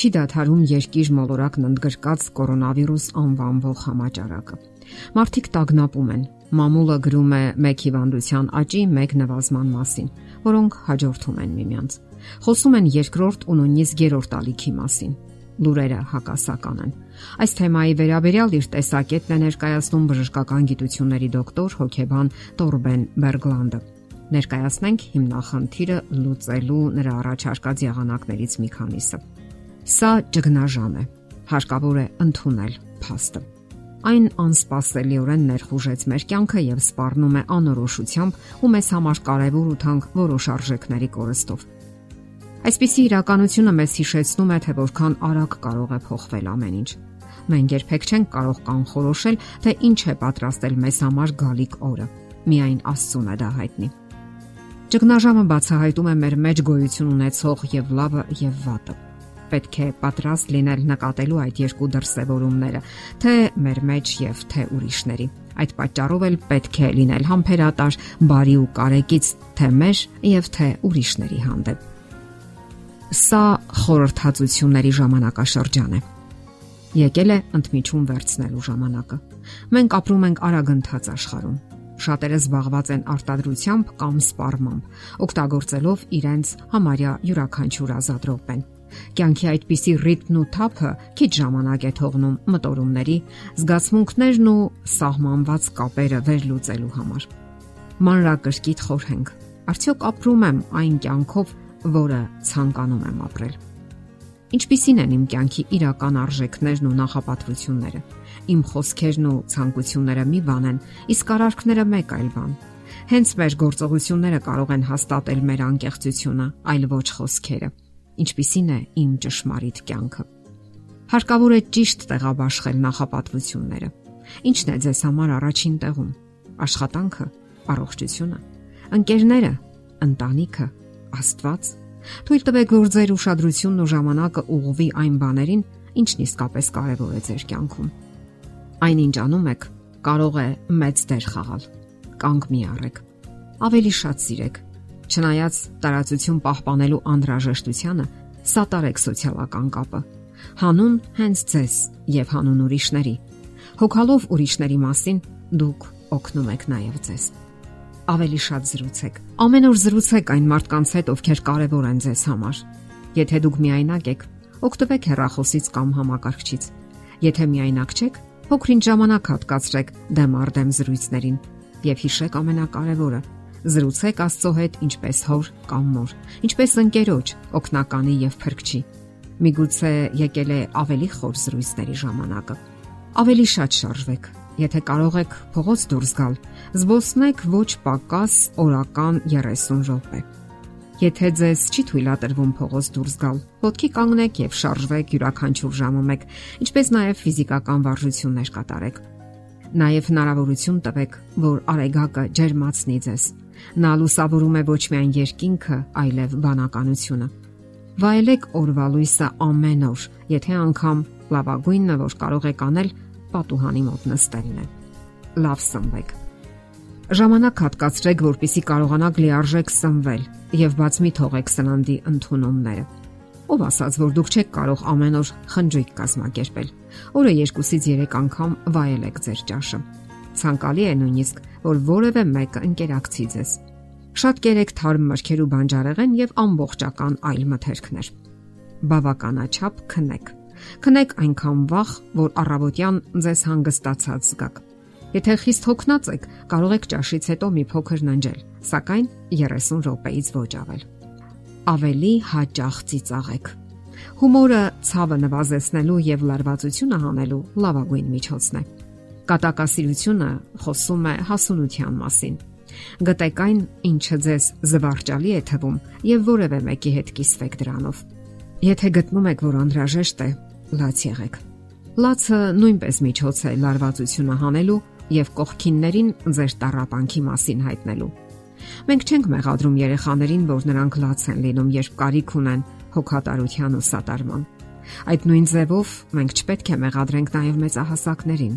չի դադարում երկիր մոլորակն ընդգրկած կորոնավիրուս անվանվող համաճարակը։ Մարդիկ տագնապում են։ Մամուլը գրում է մեկ հիվանդության աճի, մեկ նվազման մասին, որոնք հաջորդում են միմյանց։ Խոսում են երկրորդ ու նույնիսկ երրորդ ալիքի մասին լուրերը հակասական են։ Այս թեմայի վերաբերյալ իր տեսակետն է ներկայացնում բժշկական գիտությունների դոկտոր հոկեբան Տորբեն Բերգլանդը։ Ներկայացնենք հիմնախնդիրը լուծելու նրա առաջարկած եղանակներից մի քանիսը։ Սա ճգնաժամ է։ Հարկավոր է ընդունել փաստը։ Այն անսպասելիորեն ներխուժեց մեր կյանքը եւ սպառնում է անորոշությամբ ու մեզ համար կարևոր ու թանկ որոշ արժեքների կորստով։ Այսպիսի իրականությունը մեզ հիշեցնում է, թե որքան արագ կարող է փոխվել ամեն ինչ։ Մենք երբեք չենք կարող կանխորոշել, թե ինչ է պատրաստել մեզ համար գալիք օրը։ Միայն Աստծուն է դա հայտնի։ Ճգնաժամը բացահայտում է մեր մեջ գոյություն ունեցող եւ լավը եւ վատը։ Պետք է պատրաստ լինել նկատելու այդ երկու դրսևորումները, թե մեր մեջ եւ թե ուրիշների։ Այդ պատճառով էլ պետք է լինել համբերատար, բարի ու կարեկից թե մեր եւ թե ուրիշների հանդեպ։ Սա խորհրդածությունների ժամանակաշրջան է։ Եկել է ընդմիջում վերցնելու ժամանակը։ Մենք ապրում ենք արագընթաց աշխարհում։ Շատերը զբաղված են արտադրությամբ կամ սպառմամբ, օգտագործելով իրենց համարյա յուրաքանչյուր ազատ րոպեն։ Կյանքի այդպիսի ռիթմն ու թափը քիչ ժամանակ է թողնում մտորումների, զգացմունքներն ու սահմանված կապերը վերլուծելու համար։ Մանրակրկիտ խորհենք. արդյոք ապրում եմ այն կյանքով, որը ցանկանում եմ ապրել։ Ինչպիսին են իմ կյանքի իրական արժեքներն ու նախապատվությունները։ Իմ խոսքերն ու ցանկությունները մի բան են, իսկ արարքները մեկ այլ բան։ Հենց մեր գործողությունները կարող են հաստատել մեր անկեղծությունը, այլ ոչ խոսքերը։ Ինչպիսին է իմ ճշմարիտ կյանքը։ Հարկավոր է ճիշտ տեղաբաշխել նախապատվությունները։ Ինչն է ձեզ համար առաջին տեղում։ Աշխատանքը, առողջությունը, ընկերները, ընտանիքը, Աստված։ Թույլ տվեք, որ ձեր ուշադրությունն ու ժամանակը ուղղվի այն բաներին, ինչն իսկապես կարևոր է ձեր կյանքում։ Այնինչ անում եք, կարող է մեծ դեր խաղալ։ Կանգ մի առեք։ Ավելի շատ սիրեք։ Չնայած տարածություն պահպանելու անհրաժեշտությանը, սատարեք սոցիալական կապը։ Հանուն հենց ձեզ եւ հանուն ուրիշների։ Հոգալով ուրիշների մասին դուք օգնում եք նաեւ ձեզ ավելի շատ զրուցեք։ Ամեն օր զրուցեք այն մարդկանց հետ, ովքեր կարևոր են ձեզ համար։ Եթե դուք միայնակ եք, օգտվեք հեռախոսից կամ համակարգչից։ Եթե միայնակ չեք, փոքրինչ ժամանակ հատկացրեք դեմ առ դեմ զրույցներին եւ հիշեք ամենակարևորը՝ զրուցեք Աստծո հետ ինչպես հոր կամ մոր, ինչպես ընկերոջ, օգնականի եւ փրկչի։ Միգուցե եկել է ավելի խոր զրույցների ժամանակը։ Ավելի շատ շարժվեք, Եթե կարող եք փողոց դուրս գալ, զբոսնեք ոչ պակաս օրական 30 րոպե։ Եթե ձեզ չի թույլատրվում փողոց դուրս գալ, ոտքի կանգնեք եւ շարժվեք յուրաքանչյուր ժամը մեկ, ինչպես նաեւ ֆիզիկական վարժություններ կատարեք։ Նաեւ հնարավորություն տվեք, որ արեգակը ջերմացնի ձեզ։ Նա լուսավորում է ոչ միայն երկինքը, այլև բանականությունը։ Վայելեք օրվա լույսը ամեն օր, եթե անգամ լավագույնը, որ կարող եք անել, պատուհանի մոտ նստելն է։ Լավ սնվեք։ Ժամանակ հատկացրեք, որpիսի կարողանաք լիարժեք սնվել եւ բաց մի թողեք սննդի ընդունումները։ Ով ասաց, որ դուք չեք կարող ամեն օր խնջույք կազմակերպել։ Օրը 2-ից 3 անգամ վայելեք ձեր ճաշը։ Ցանկալի է նույնիսկ, որ որևէ մեկը ընկերակցի ձեզ։ Շատ կերեք թարմ մրգեր ու բանջարեղեն եւ ամբողջական այլ մթերքներ։ Բավականաչափ քնեք Քնեք այնքան վաղ, որ առավոտյան ձեզ հանգստացած զգաք։ Եթե խիստ հոգնած եք, կարող եք ճաշից հետո մի փոքր ննջել, սակայն 30 րոպեից ոչ ավել։ Ավելի հաճախ ծիծաղեք։ Հումորը ցավը նվազեցնելու եւ լարվածությունը հանելու լավագույն միջոցն է։ Կատակասիրությունը խոսում է հասունության մասին։ Գտեք այն, ինչը ձեզ զվարճալի է թվում եւ որևէ մեկի հետ կիսվեք դրանով։ Եթե գտնում եք, որ անհրաժեշտ է, լաց եղեք։ Լացը նույնպես միջոց է լարվածությունը հանելու եւ կողքիններին ձեր տարապանքի մասին հայտնելու։ Մենք չենք մեղադրում երեխաներին, որ նրանք լաց են լինում, երբ կարիք ունեն հոգատարության ու սատարման։ Այդ նույն ձևով մենք չպետք է մեղադրենք նաև մեծահասակներին։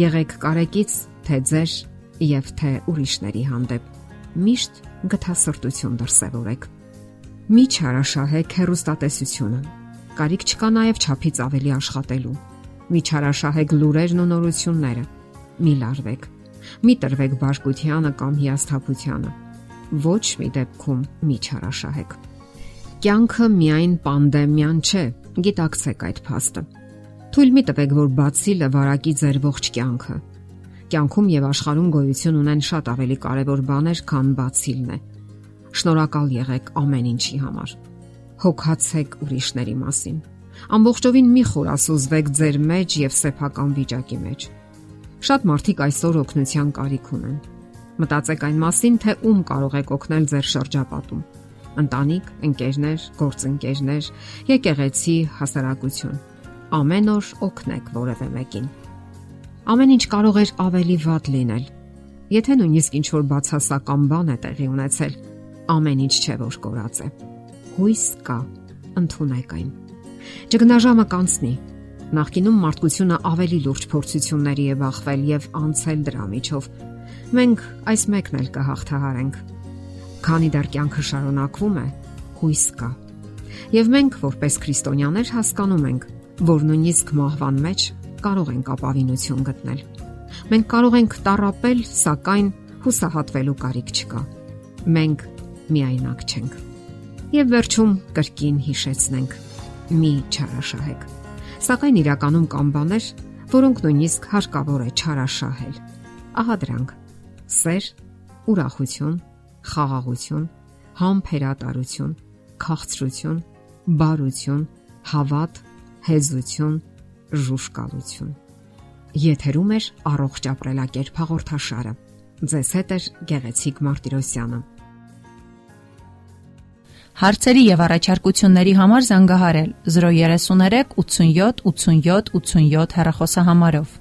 Եղեք կարեկից թե ձեր եւ թե ուրիշների հանդեպ։ Միշտ գթասրտություն դրսևորեք։ Մի չարաշահեք հերոստատեսությունը Կարիք չկա նաև ճափից ավելի աշխատելու։ Մի չարաշահեք լուրերն ու նորությունները։ Մի լարվեք։ Մի տրվեք բարկությանը կամ հիասթափությանը։ Ոչ մի դեպքում մի չարաշահեք։ Կյանքը միայն պանդեմիան չէ, գիտակցեք այդ փաստը։ Թույլ մի տվեք, որ բացիլը վարակի ձեր ողջ կյանքը։ Կյանքում եւ աշխարհում գոյություն ունեն շատ ավելի կարևոր բաներ, քան բացիլն է։ Շնորհակալ եղեք ամեն ինչի համար։ Հոգացեք ուրիշների մասին։ Ամբողջովին մի խորասուզվեք ձեր մեջ եւ սեփական վիճակի մեջ։ Շատ մարդիկ այսօր օգնության կարիք ունեն։ Մտածեք այն մասին, թե ում կարող եք օգնել ձեր շրջապատում ընտանիք, ընկերներ, գործընկերներ, եկեղեցի, հասարակություն։ Ամեն օր օգնեք որևէ մեկին։ Ամեն ինչ կարող էր ավելի վատ լինել։ Եթե նույնիսկ ինչ որ բացասական բան է տեղի ունեցել, ամեն ինչ չէ որ կորած է։ Հույս կա, ընդունեք այն։ Ճգնաժամը կանցնի։ Նախկինում մարդկությունը ավելի լուրջ փորձությունների է բախվել եւ անցել դրա միջով։ Մենք այս մեկն էլ կհաղթահարենք Քանի դեռ կյանքը շարունակվում է, հույս կա։ Եվ մենք, որպես քրիստոնյաներ, հասկանում ենք, որ նույնիսկ մահվան մեջ կարող ենք ապավինություն գտնել։ Մենք կարող ենք տարապել, սակայն հուսահատվելու կարիք չկա։ Մենք միայնակ չենք։ Եվ վերջում կրկին հիշեցնենք. մի չարաշահեք։ Սակայն իրականում կան բաներ, որոնք նույնիսկ հարկավոր է չարաշահել։ Ահա դրանք. սեր, ուրախություն, խաղաղություն, համբերատարություն, քաղցրություն, բարություն, հավատ, հեզություն, ժուշկալություն։ Եթերում է առողջ ապրելակերպ հաղորդաշարը։ Ձեզ հետ է Գեղեցիկ Մարտիրոսյանը։ Հարցերի եւ առաջարկությունների համար զանգահարել 033 87 87 87 հեռախոսահամարով։